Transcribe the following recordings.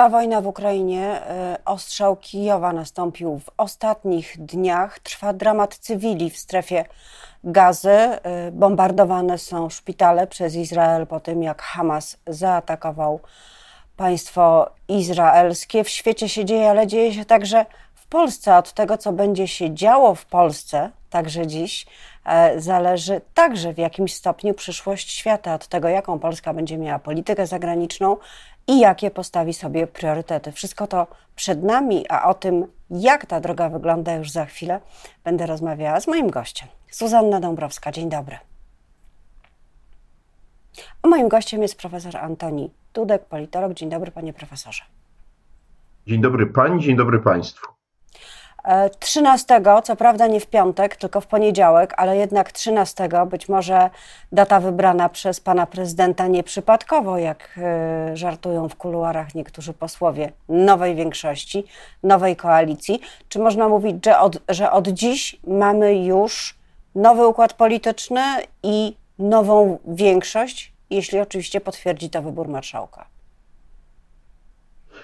Trwa wojna w Ukrainie. E, ostrzał Kijowa nastąpił w ostatnich dniach. Trwa dramat cywili w strefie gazy. E, bombardowane są szpitale przez Izrael po tym, jak Hamas zaatakował państwo izraelskie. W świecie się dzieje, ale dzieje się także w Polsce. Od tego, co będzie się działo w Polsce, także dziś, e, zależy także w jakimś stopniu przyszłość świata, od tego, jaką Polska będzie miała politykę zagraniczną i jakie postawi sobie priorytety. Wszystko to przed nami, a o tym, jak ta droga wygląda już za chwilę, będę rozmawiała z moim gościem, Suzanna Dąbrowska. Dzień dobry. A moim gościem jest profesor Antoni Dudek, politolog. Dzień dobry, panie profesorze. Dzień dobry pani, dzień dobry państwu. 13, e, co prawda nie w piątek, tylko w poniedziałek, ale jednak 13, być może data wybrana przez pana prezydenta nieprzypadkowo, jak e, żartują w kuluarach niektórzy posłowie nowej większości, nowej koalicji. Czy można mówić, że od, że od dziś mamy już nowy układ polityczny i nową większość, jeśli oczywiście potwierdzi to wybór marszałka?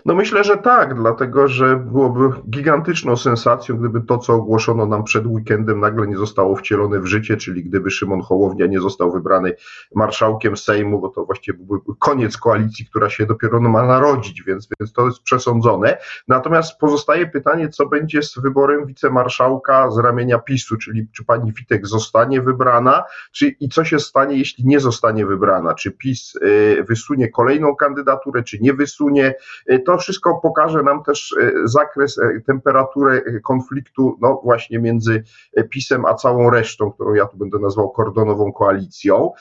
No myślę, że tak, dlatego że byłoby gigantyczną sensacją, gdyby to, co ogłoszono nam przed weekendem, nagle nie zostało wcielone w życie, czyli gdyby Szymon Hołownia nie został wybrany marszałkiem Sejmu, bo to właściwie byłby koniec koalicji, która się dopiero ma narodzić, więc, więc to jest przesądzone. Natomiast pozostaje pytanie, co będzie z wyborem wicemarszałka z ramienia PiSu, czyli czy pani Witek zostanie wybrana, czy i co się stanie, jeśli nie zostanie wybrana, czy PiS y, wysunie kolejną kandydaturę, czy nie wysunie. Y, to wszystko pokaże nam też e, zakres, e, temperaturę e, konfliktu, no właśnie między PiSem a całą resztą, którą ja tu będę nazwał kordonową koalicją.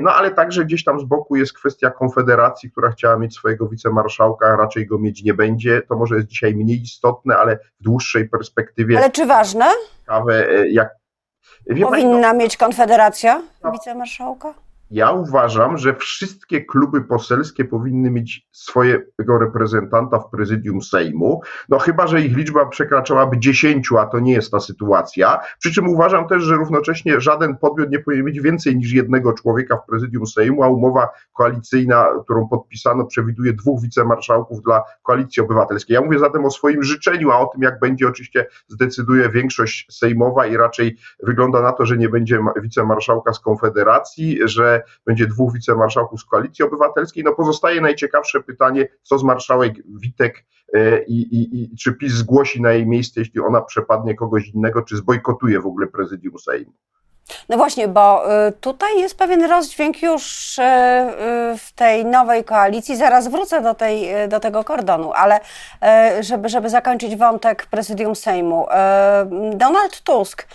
No ale także gdzieś tam z boku jest kwestia Konfederacji, która chciała mieć swojego wicemarszałka, a raczej go mieć nie będzie. To może jest dzisiaj mniej istotne, ale w dłuższej perspektywie. Ale czy ważne? Ciekawe, jak. Powinna mieć Konfederacja wicemarszałka? Ja uważam, że wszystkie kluby poselskie powinny mieć swojego reprezentanta w prezydium Sejmu, no chyba, że ich liczba przekraczałaby 10, a to nie jest ta sytuacja. Przy czym uważam też, że równocześnie żaden podmiot nie powinien mieć więcej niż jednego człowieka w prezydium Sejmu, a umowa koalicyjna, którą podpisano, przewiduje dwóch wicemarszałków dla koalicji obywatelskiej. Ja mówię zatem o swoim życzeniu, a o tym, jak będzie, oczywiście zdecyduje większość sejmowa i raczej wygląda na to, że nie będzie wicemarszałka z Konfederacji, że będzie dwóch wicemarszałków z Koalicji Obywatelskiej. No pozostaje najciekawsze pytanie, co z marszałek Witek e, i, i, i czy PiS zgłosi na jej miejsce, jeśli ona przepadnie kogoś innego, czy zbojkotuje w ogóle prezydium Sejmu. No właśnie, bo y, tutaj jest pewien rozdźwięk już y, w tej nowej koalicji. Zaraz wrócę do, tej, do tego kordonu, ale żeby, żeby zakończyć wątek prezydium Sejmu. Donald Tusk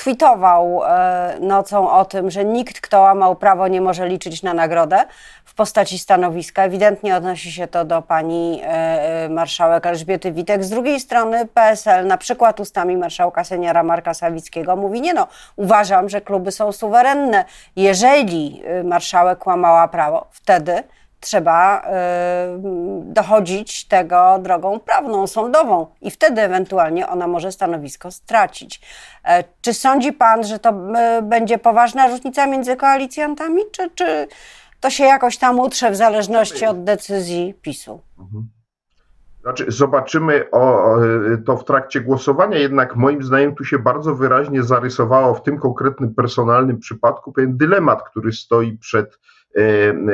tweetował e, nocą o tym, że nikt, kto łamał prawo, nie może liczyć na nagrodę w postaci stanowiska. Ewidentnie odnosi się to do pani e, e, marszałek Elżbiety Witek. Z drugiej strony PSL, na przykład ustami marszałka seniora Marka Sawickiego, mówi: Nie no, uważam, że kluby są suwerenne. Jeżeli marszałek łamała prawo, wtedy trzeba y, dochodzić tego drogą prawną, sądową i wtedy ewentualnie ona może stanowisko stracić. E, czy sądzi pan, że to y, będzie poważna różnica między koalicjantami, czy, czy to się jakoś tam utrze w zależności od decyzji PiSu? Mhm. Znaczy, zobaczymy o, to w trakcie głosowania, jednak moim zdaniem tu się bardzo wyraźnie zarysowało w tym konkretnym personalnym przypadku pewien dylemat, który stoi przed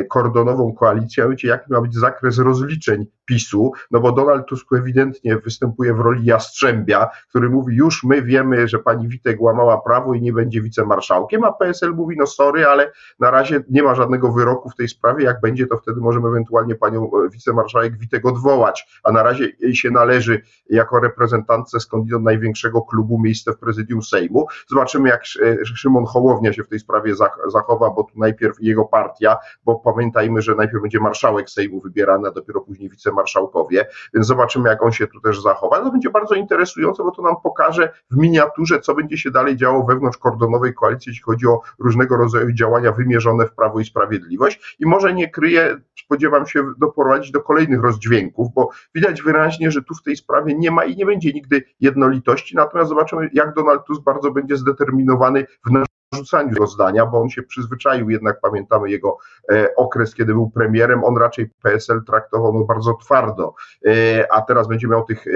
kordonową koalicję, a wiecie, jaki ma być zakres rozliczeń PiSu, no bo Donald Tusk ewidentnie występuje w roli jastrzębia, który mówi, już my wiemy, że pani Witek łamała prawo i nie będzie wicemarszałkiem, a PSL mówi, no sorry, ale na razie nie ma żadnego wyroku w tej sprawie, jak będzie, to wtedy możemy ewentualnie panią e, wicemarszałek Witek odwołać, a na razie jej się należy jako reprezentantce skądinąd największego klubu miejsce w prezydium Sejmu. Zobaczymy, jak e, Szymon Hołownia się w tej sprawie zachowa, bo tu najpierw jego partia, bo pamiętajmy, że najpierw będzie marszałek Sejmu wybierany, a dopiero później wicemarszałek marszałkowie, więc zobaczymy, jak on się tu też zachowa. To będzie bardzo interesujące, bo to nam pokaże w miniaturze, co będzie się dalej działo wewnątrz kordonowej koalicji, jeśli chodzi o różnego rodzaju działania wymierzone w Prawo i Sprawiedliwość i może nie kryje, spodziewam się, doprowadzić do kolejnych rozdźwięków, bo widać wyraźnie, że tu w tej sprawie nie ma i nie będzie nigdy jednolitości, natomiast zobaczymy, jak Donald Tusk bardzo będzie zdeterminowany w narzucaniu jego zdania, bo on się przyzwyczaił, jednak pamiętamy jego e, okres, kiedy był premierem, on raczej PSL traktował no, bardzo twardo, e, a teraz będzie miał tych e,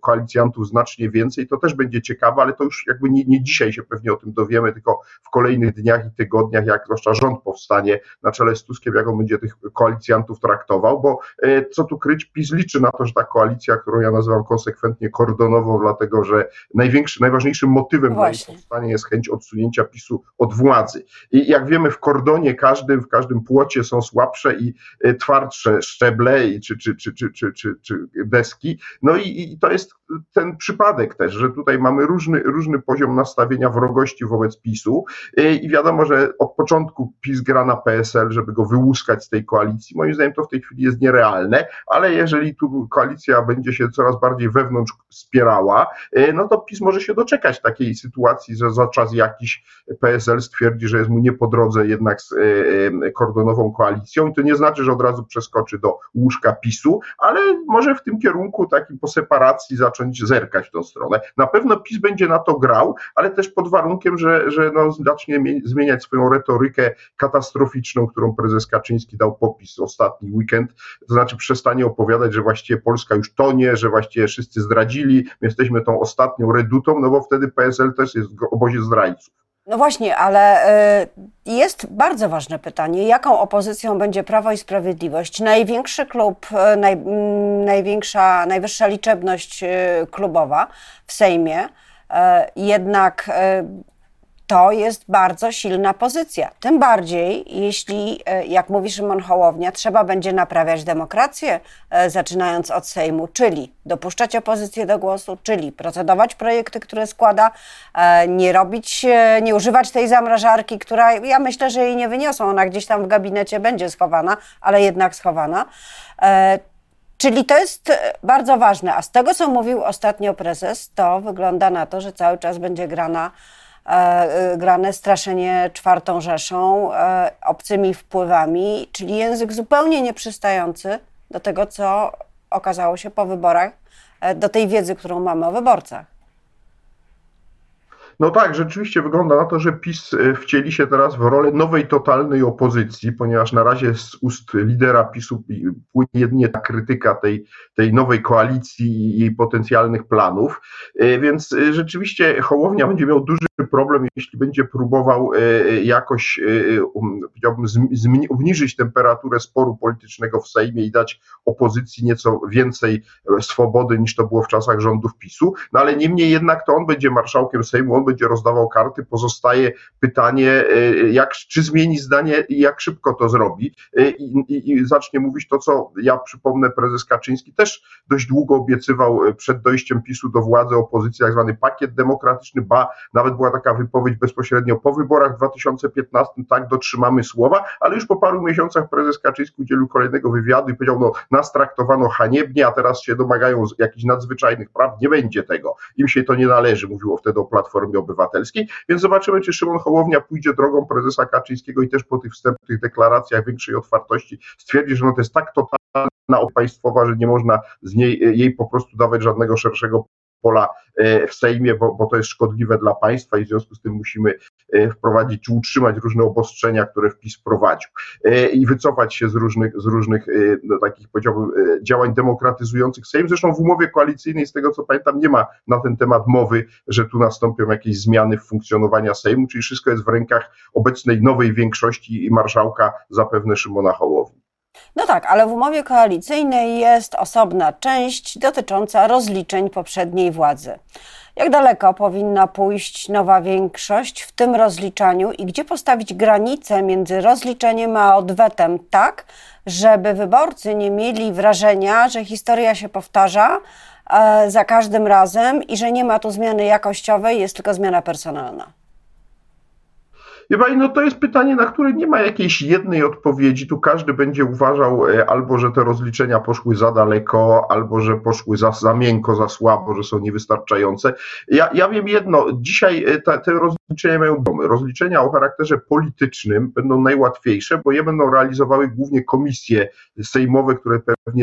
koalicjantów znacznie więcej, to też będzie ciekawe, ale to już jakby nie, nie dzisiaj się pewnie o tym dowiemy, tylko w kolejnych dniach i tygodniach, jak zwłaszcza rząd powstanie na czele z Tuskiem, jak on będzie tych koalicjantów traktował, bo co tu kryć, PiS liczy na to, że ta koalicja, którą ja nazywam konsekwentnie kordonową, dlatego że największy, najważniejszym motywem jej powstania jest chęć odsunięcia PiSu od władzy. I jak wiemy, w kordonie każdym, w każdym płocie są słabsze i e, twardsze szczeble czy, czy, czy, czy, czy, czy, czy deski. No i, i to jest ten przypadek też, że tutaj mamy różny, różny poziom nastawienia wrogości wobec PiSu e, i wiadomo, że od początku PiS gra na PSL, żeby go wyłuskać z tej koalicji. Moim zdaniem to w tej chwili jest nierealne, ale jeżeli tu koalicja będzie się coraz bardziej wewnątrz wspierała, e, no to PiS może się doczekać takiej sytuacji, że za czas jakiś PSL stwierdzi, że jest mu nie po drodze jednak z e, kordonową koalicją i to nie znaczy, że od razu przeskoczy do łóżka PiSu, ale może w tym kierunku takiej po separacji zacząć zerkać tą stronę. Na pewno PiS będzie na to grał, ale też pod warunkiem, że, że no, zacznie zmieniać swoją retorykę katastroficzną, którą prezes Kaczyński dał popis ostatni weekend, to znaczy przestanie opowiadać, że właściwie Polska już tonie, że właściwie wszyscy zdradzili, my jesteśmy tą ostatnią redutą, no bo wtedy PSL też jest w obozie zdrajców. No właśnie, ale y, jest bardzo ważne pytanie, jaką opozycją będzie Prawo i Sprawiedliwość? Największy klub, y, naj, największa, najwyższa liczebność y, klubowa w Sejmie, jednak to jest bardzo silna pozycja. Tym bardziej, jeśli, e, jak mówi Szymon Hołownia, trzeba będzie naprawiać demokrację, e, zaczynając od Sejmu, czyli dopuszczać opozycję do głosu, czyli procedować projekty, które składa, e, nie robić, nie używać tej zamrażarki, która ja myślę, że jej nie wyniosą. Ona gdzieś tam w gabinecie będzie schowana, ale jednak schowana. Czyli to jest bardzo ważne. A z tego, co mówił ostatnio prezes, to wygląda na to, że cały czas będzie grana grane straszenie czwartą Rzeszą, e, obcymi wpływami, czyli język zupełnie nieprzystający do tego, co okazało się po wyborach, e, do tej wiedzy, którą mamy o wyborcach. No tak, rzeczywiście wygląda na to, że PiS e, wcieli się teraz w rolę nowej totalnej opozycji, ponieważ na razie z ust lidera PiSu płynie jedynie ta krytyka tej, tej nowej koalicji i jej potencjalnych planów. E, więc e, rzeczywiście Hołownia będzie miał duży problem, jeśli będzie próbował jakoś, um, obniżyć temperaturę sporu politycznego w Sejmie i dać opozycji nieco więcej swobody niż to było w czasach rządów PiSu. No ale niemniej jednak to on będzie marszałkiem Sejmu, będzie rozdawał karty, pozostaje pytanie, e, jak, czy zmieni zdanie i jak szybko to zrobi. E, i, i, i zacznie mówić to, co ja przypomnę, prezes Kaczyński też dość długo obiecywał e, przed dojściem PiSu do władzy opozycji, tak zwany pakiet demokratyczny, ba, nawet była taka wypowiedź bezpośrednio po wyborach w 2015, tak, dotrzymamy słowa, ale już po paru miesiącach prezes Kaczyński udzielił kolejnego wywiadu i powiedział, no, nas traktowano haniebnie, a teraz się domagają jakichś nadzwyczajnych praw, nie będzie tego, im się to nie należy, mówiło wtedy o Platformie Obywatelskiej, więc zobaczymy, czy Szymon Hołownia pójdzie drogą prezesa Kaczyńskiego i też po tych wstępnych deklaracjach większej otwartości stwierdzi, że no to jest tak totalna państwowa, że nie można z niej, jej po prostu dawać żadnego szerszego pola e, w Sejmie, bo, bo to jest szkodliwe dla państwa i w związku z tym musimy e, wprowadzić czy utrzymać różne obostrzenia, które wpis wprowadził e, i wycofać się z różnych, z różnych no, takich powiedziałbym działań demokratyzujących Sejm. Zresztą w umowie koalicyjnej, z tego co pamiętam, nie ma na ten temat mowy, że tu nastąpią jakieś zmiany w funkcjonowaniu Sejmu, czyli wszystko jest w rękach obecnej nowej większości i marszałka zapewne Szymona Hołowni. No tak, ale w umowie koalicyjnej jest osobna część dotycząca rozliczeń poprzedniej władzy. Jak daleko powinna pójść nowa większość w tym rozliczaniu i gdzie postawić granicę między rozliczeniem a odwetem, tak, żeby wyborcy nie mieli wrażenia, że historia się powtarza e, za każdym razem i że nie ma tu zmiany jakościowej, jest tylko zmiana personalna? Wie pani, no to jest pytanie, na które nie ma jakiejś jednej odpowiedzi. Tu każdy będzie uważał e, albo, że te rozliczenia poszły za daleko, albo, że poszły za, za miękko, za słabo, że są niewystarczające. Ja, ja wiem jedno, dzisiaj e, te, rozliczenia mają domy. Rozliczenia o charakterze politycznym będą najłatwiejsze, bo je będą realizowały głównie komisje sejmowe, które pewnie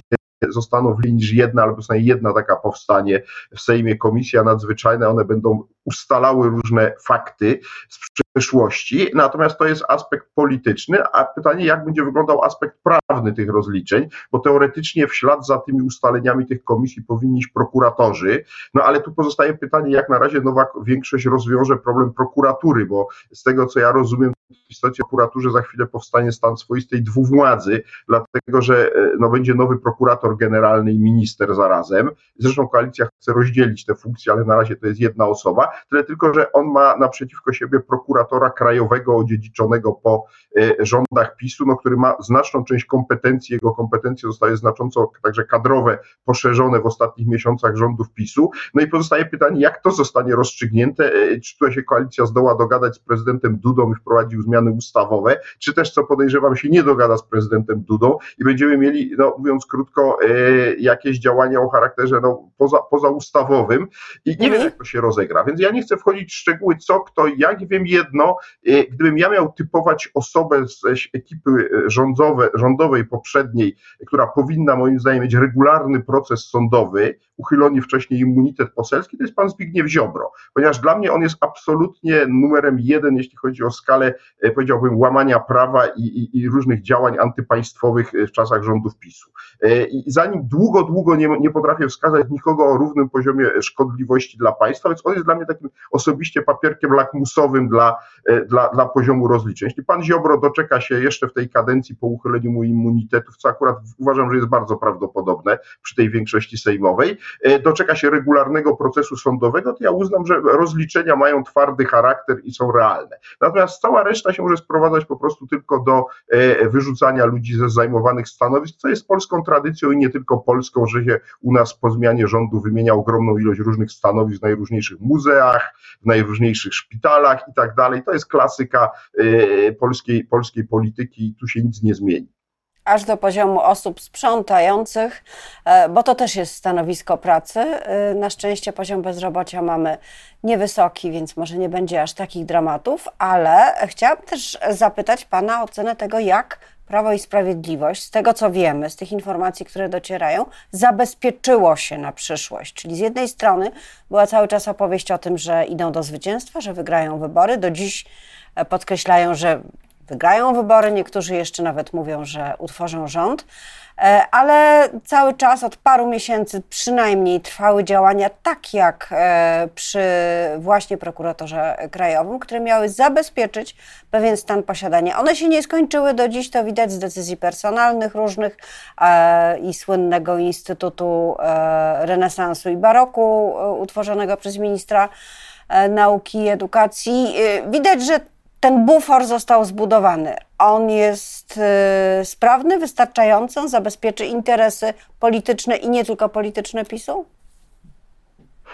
zostaną w linii jedna albo przynajmniej jedna taka powstanie w Sejmie komisja nadzwyczajna, one będą ustalały różne fakty z przeszłości, natomiast to jest aspekt polityczny, a pytanie, jak będzie wyglądał aspekt prawny tych rozliczeń, bo teoretycznie w ślad za tymi ustaleniami tych komisji powinni iść prokuratorzy, no ale tu pozostaje pytanie, jak na razie nowa większość rozwiąże problem prokuratury, bo z tego, co ja rozumiem, w istocie prokuraturze za chwilę powstanie stan swoistej dwuwładzy, dlatego że e, no, będzie nowy prokurator generalny i minister zarazem. Zresztą koalicja chce rozdzielić te funkcje, ale na razie to jest jedna osoba. Tyle tylko, że on ma naprzeciwko siebie prokuratora krajowego odziedziczonego po e, rządach PiSu, no, który ma znaczną część kompetencji. Jego kompetencje zostały znacząco także kadrowe poszerzone w ostatnich miesiącach rządów PiSu. No i pozostaje pytanie, jak to zostanie rozstrzygnięte? E, czy tutaj się koalicja zdoła dogadać z prezydentem Dudą i wprowadził zmiany ustawowe, czy też, co podejrzewam, się nie dogada z prezydentem Dudą i będziemy mieli, no, mówiąc krótko, e, jakieś działania o charakterze no, poza, pozaustawowym i nie wiem, jak to się rozegra. Więc ja nie chcę wchodzić w szczegóły, co, kto, jak wiem jedno, e, gdybym ja miał typować osobę z ekipy rządowe, rządowej poprzedniej, która powinna moim zdaniem mieć regularny proces sądowy, uchylony wcześniej immunitet poselski, to jest pan Zbigniew Ziobro, ponieważ dla mnie on jest absolutnie numerem jeden, jeśli chodzi o skalę E, powiedziałbym, łamania prawa i, i, i, różnych działań antypaństwowych e, w czasach rządów PiSu. E, I zanim długo, długo nie, nie potrafię wskazać nikogo o równym poziomie szkodliwości dla państwa, więc on jest dla mnie takim osobiście papierkiem lakmusowym dla, dla, dla poziomu rozliczeń. Jeśli pan Ziobro doczeka się jeszcze w tej kadencji po uchyleniu mu immunitetów, co akurat uważam, że jest bardzo prawdopodobne przy tej większości sejmowej, doczeka się regularnego procesu sądowego, to ja uznam, że rozliczenia mają twardy charakter i są realne. Natomiast cała reszta się może sprowadzać po prostu tylko do e, wyrzucania ludzi ze zajmowanych stanowisk, co jest polską tradycją i nie tylko polską, że się u nas po zmianie rządu wymienia ogromną ilość różnych stanowisk najróżniejszych muzeach, w najróżniejszych szpitalach i tak dalej. To jest klasyka e, polskiej, polskiej polityki tu się nic nie zmieni aż do poziomu osób sprzątających, e, bo to też jest stanowisko pracy. E, na szczęście poziom bezrobocia mamy niewysoki, więc może nie będzie aż takich dramatów, ale chciałabym też zapytać Pana o cenę tego, jak Prawo i Sprawiedliwość, z tego co wiemy, z tych informacji, które docierają, zabezpieczyło się na przyszłość. Czyli z jednej strony była cały czas opowieść o tym, że idą do zwycięstwa, że wygrają wybory. Do dziś e, podkreślają, że wygrają wybory, niektórzy jeszcze nawet mówią, że utworzą rząd, ale cały czas od paru miesięcy przynajmniej trwały działania tak jak e, przy właśnie prokuratorze krajowym, które miały zabezpieczyć pewien stan posiadania. One się nie skończyły do dziś, to widać z decyzji personalnych różnych e, i słynnego Instytutu Renesansu i Baroku utworzonego przez ministra nauki i edukacji. Widać, że ten bufor został zbudowany. On jest y, sprawny, wystarczający, zabezpieczy interesy polityczne i nie tylko polityczne PiSu?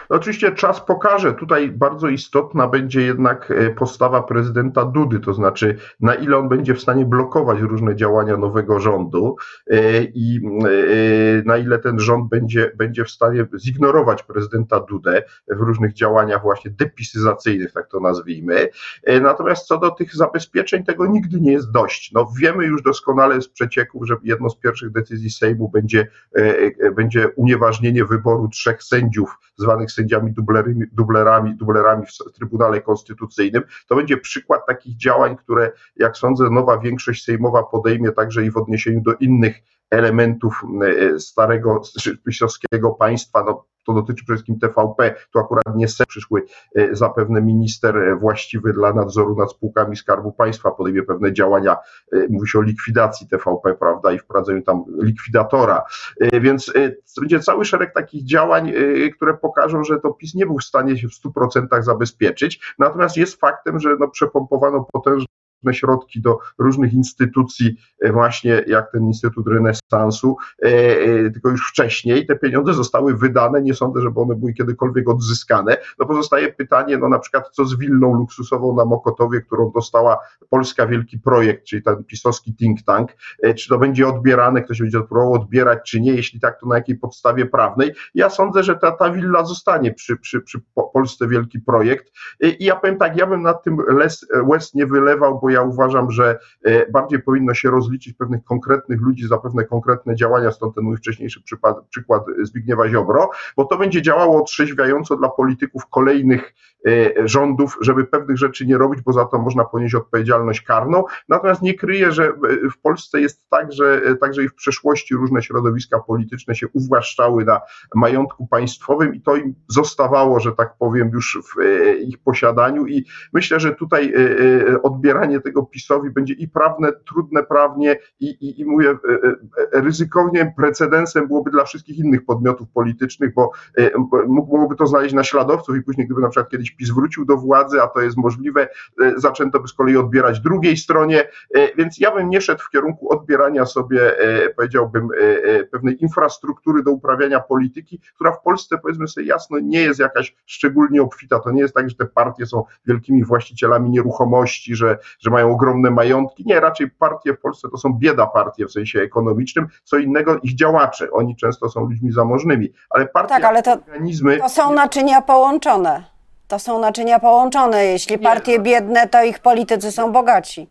Oczywiście czas pokaże. Tutaj bardzo istotna będzie jednak e, postawa prezydenta Dudy, to znaczy na ile on będzie w stanie blokować różne działania nowego rządu e, i e, na ile ten rząd będzie, będzie w stanie zignorować prezydenta Dudę w różnych działaniach właśnie depisyzacyjnych, tak to nazwijmy. Natomiast co do tych zabezpieczeń, tego nigdy nie jest dość. No, wiemy już doskonale z przecieków, że jedną z pierwszych decyzji Sejmu będzie, będzie unieważnienie wyboru trzech sędziów zwanych sędziami dublerami, dublerami, dublerami w Trybunale Konstytucyjnym. To będzie przykład takich działań, które, jak sądzę, nowa większość sejmowa podejmie także i w odniesieniu do innych elementów e, starego pisowskiego państwa. No, to dotyczy przede wszystkim TVP, tu akurat nie se przyszły e, zapewne minister e, właściwy dla nadzoru nad spółkami Skarbu Państwa podejmie pewne działania, e, mówi się o likwidacji TVP, prawda, i wprowadzeniu tam likwidatora, więc będzie cały szereg takich działań, które pokażą, że to PiS nie był w stanie się w 100% zabezpieczyć, natomiast jest faktem, że no, przepompowano potężne środki do różnych instytucji, e, właśnie jak ten Instytut Renesansu, e, e, tylko już wcześniej te pieniądze zostały wydane, nie sądzę, żeby one były kiedykolwiek odzyskane. No pozostaje pytanie, no na przykład co z willą luksusową na Mokotowie, którą dostała Polska Wielki Projekt, czyli ten pisowski think tank, czy to będzie odbierane, ktoś będzie próbował odbierać, czy nie, jeśli tak, to na jakiej podstawie prawnej. Ja sądzę, że ta, ta willa zostanie przy, przy, przy Polsce Wielki Projekt i ja powiem tak, ja bym nad tym les, łez nie wylewał, bo bo ja uważam, że e, bardziej powinno się rozliczyć pewnych konkretnych ludzi za pewne konkretne działania, stąd ten mój wcześniejszy przykład, przykład Zbigniewa Ziobro, bo to będzie działało otrzeźwiająco dla polityków kolejnych e, rządów, żeby pewnych rzeczy nie robić, bo za to można ponieść odpowiedzialność karną. Natomiast nie kryję, że w Polsce jest tak, że także i w przeszłości różne środowiska polityczne się uwłaszczały na majątku państwowym i to im zostawało, że tak powiem, już w ich posiadaniu i myślę, że tutaj odbieranie tego PiSowi będzie i prawne, trudne prawnie i, i, i mówię, ryzykownie precedensem byłoby dla wszystkich innych podmiotów politycznych, bo mogłoby to znaleźć naśladowców i później, gdyby na przykład kiedyś PiS wrócił do władzy, a to jest możliwe, zaczęto by z kolei odbierać drugiej stronie, więc ja bym nie szedł w kierunku odbierania sobie, powiedziałbym, pewnej infrastruktury do uprawiania polityki, która w Polsce, powiedzmy sobie jasno, nie jest jakaś szczególnie obfita. To nie jest tak, że te partie są wielkimi właścicielami nieruchomości, że, że mają ogromne majątki. Nie, raczej partie w Polsce to są bieda partie w sensie ekonomicznym, co innego ich działacze. Oni często są ludźmi zamożnymi, ale partie, tak, ale to, organizmy... To są naczynia połączone. To są naczynia połączone. Jeśli partie biedne, to ich politycy są bogaci.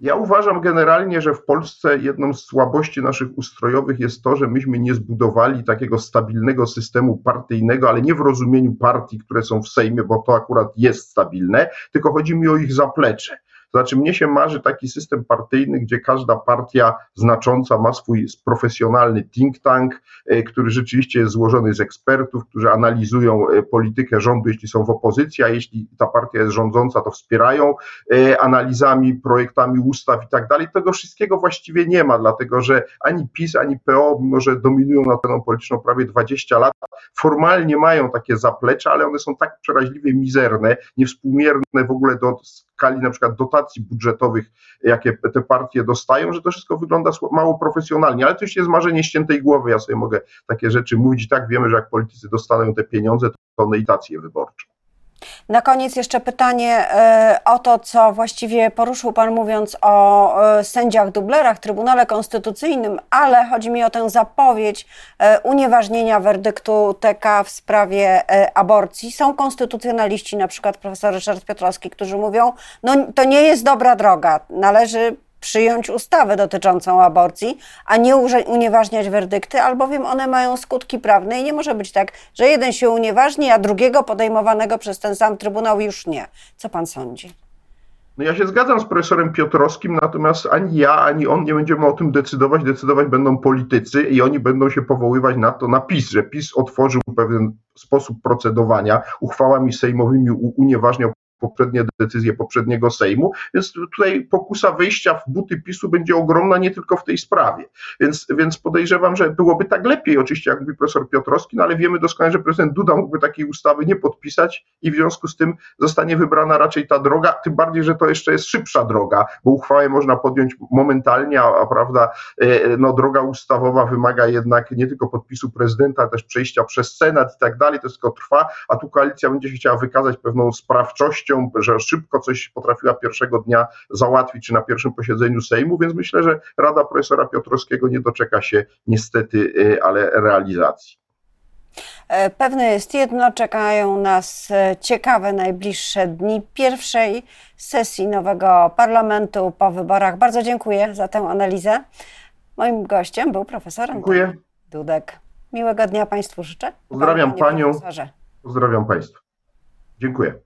Ja uważam generalnie, że w Polsce jedną z słabości naszych ustrojowych jest to, że myśmy nie zbudowali takiego stabilnego systemu partyjnego, ale nie w rozumieniu partii, które są w Sejmie, bo to akurat jest stabilne, tylko chodzi mi o ich zaplecze. To znaczy, mnie się marzy taki system partyjny, gdzie każda partia znacząca ma swój profesjonalny think tank, e, który rzeczywiście jest złożony z ekspertów, którzy analizują e, politykę rządu, jeśli są w opozycji, a jeśli ta partia jest rządząca, to wspierają e, analizami, projektami ustaw i tak dalej. Tego wszystkiego właściwie nie ma, dlatego że ani PiS, ani PO, mimo że dominują na teną polityczną prawie 20 lat, formalnie mają takie zaplecze, ale one są tak przeraźliwie mizerne, niewspółmierne w ogóle do skali na przykład dotacji budżetowych, jakie te partie dostają, że to wszystko wygląda mało profesjonalnie, ale to już jest marzenie ściętej głowy, ja sobie mogę takie rzeczy mówić. Tak wiemy, że jak politycy dostaną te pieniądze, to neitację wyborczą. Na koniec jeszcze pytanie e, o to, co właściwie poruszył Pan mówiąc o e, sędziach dublerach, Trybunale Konstytucyjnym, ale chodzi mi o tę zapowiedź e, unieważnienia werdyktu TK w sprawie aborcji. Są konstytucjonaliści, na przykład profesor Ryszard Piotrowski, którzy mówią, no to nie jest dobra droga, należy przyjąć ustawę dotyczącą aborcji, a nie unieważniać werdykty, albowiem one mają skutki prawne i nie może być tak, że jeden się unieważni, a drugiego podejmowanego przez ten sam Trybunał już nie. Co pan sądzi? No ja się zgadzam z profesorem Piotrowskim, natomiast ani ja, ani on nie będziemy o tym decydować. Decydować będą politycy i oni będą się powoływać na to, na PiS, że PiS otworzył pewien sposób procedowania uchwałami sejmowymi unieważniał poprzednie decyzje poprzedniego Sejmu, więc tutaj pokusa wyjścia w buty PiSu będzie ogromna nie tylko w tej sprawie. Więc, więc podejrzewam, że byłoby tak lepiej, oczywiście, jak mówi profesor Piotrowski, no ale wiemy doskonale, że prezydent Duda mógłby takiej ustawy nie podpisać i w związku z tym zostanie wybrana raczej ta droga, tym bardziej, że to jeszcze jest szybsza droga, bo uchwałę można podjąć momentalnie, a, a prawda, e, no droga ustawowa wymaga jednak nie tylko podpisu prezydenta, ale też przejścia przez Senat i tak dalej, to wszystko trwa, a tu koalicja będzie się chciała wykazać pewną sprawczością, że szybko coś potrafiła pierwszego dnia załatwić, czy na pierwszym posiedzeniu Sejmu, więc myślę, że Rada Profesora Piotrowskiego nie doczeka się niestety, y, ale realizacji. E, pewne jest jedno, czekają nas e, ciekawe najbliższe dni pierwszej sesji nowego parlamentu po wyborach. Bardzo dziękuję za tę analizę. Moim gościem był profesor dziękuję. Dudek. Miłego dnia Państwu życzę. Pozdrawiam Panią. Pozdrawiam Państwa. Dziękuję.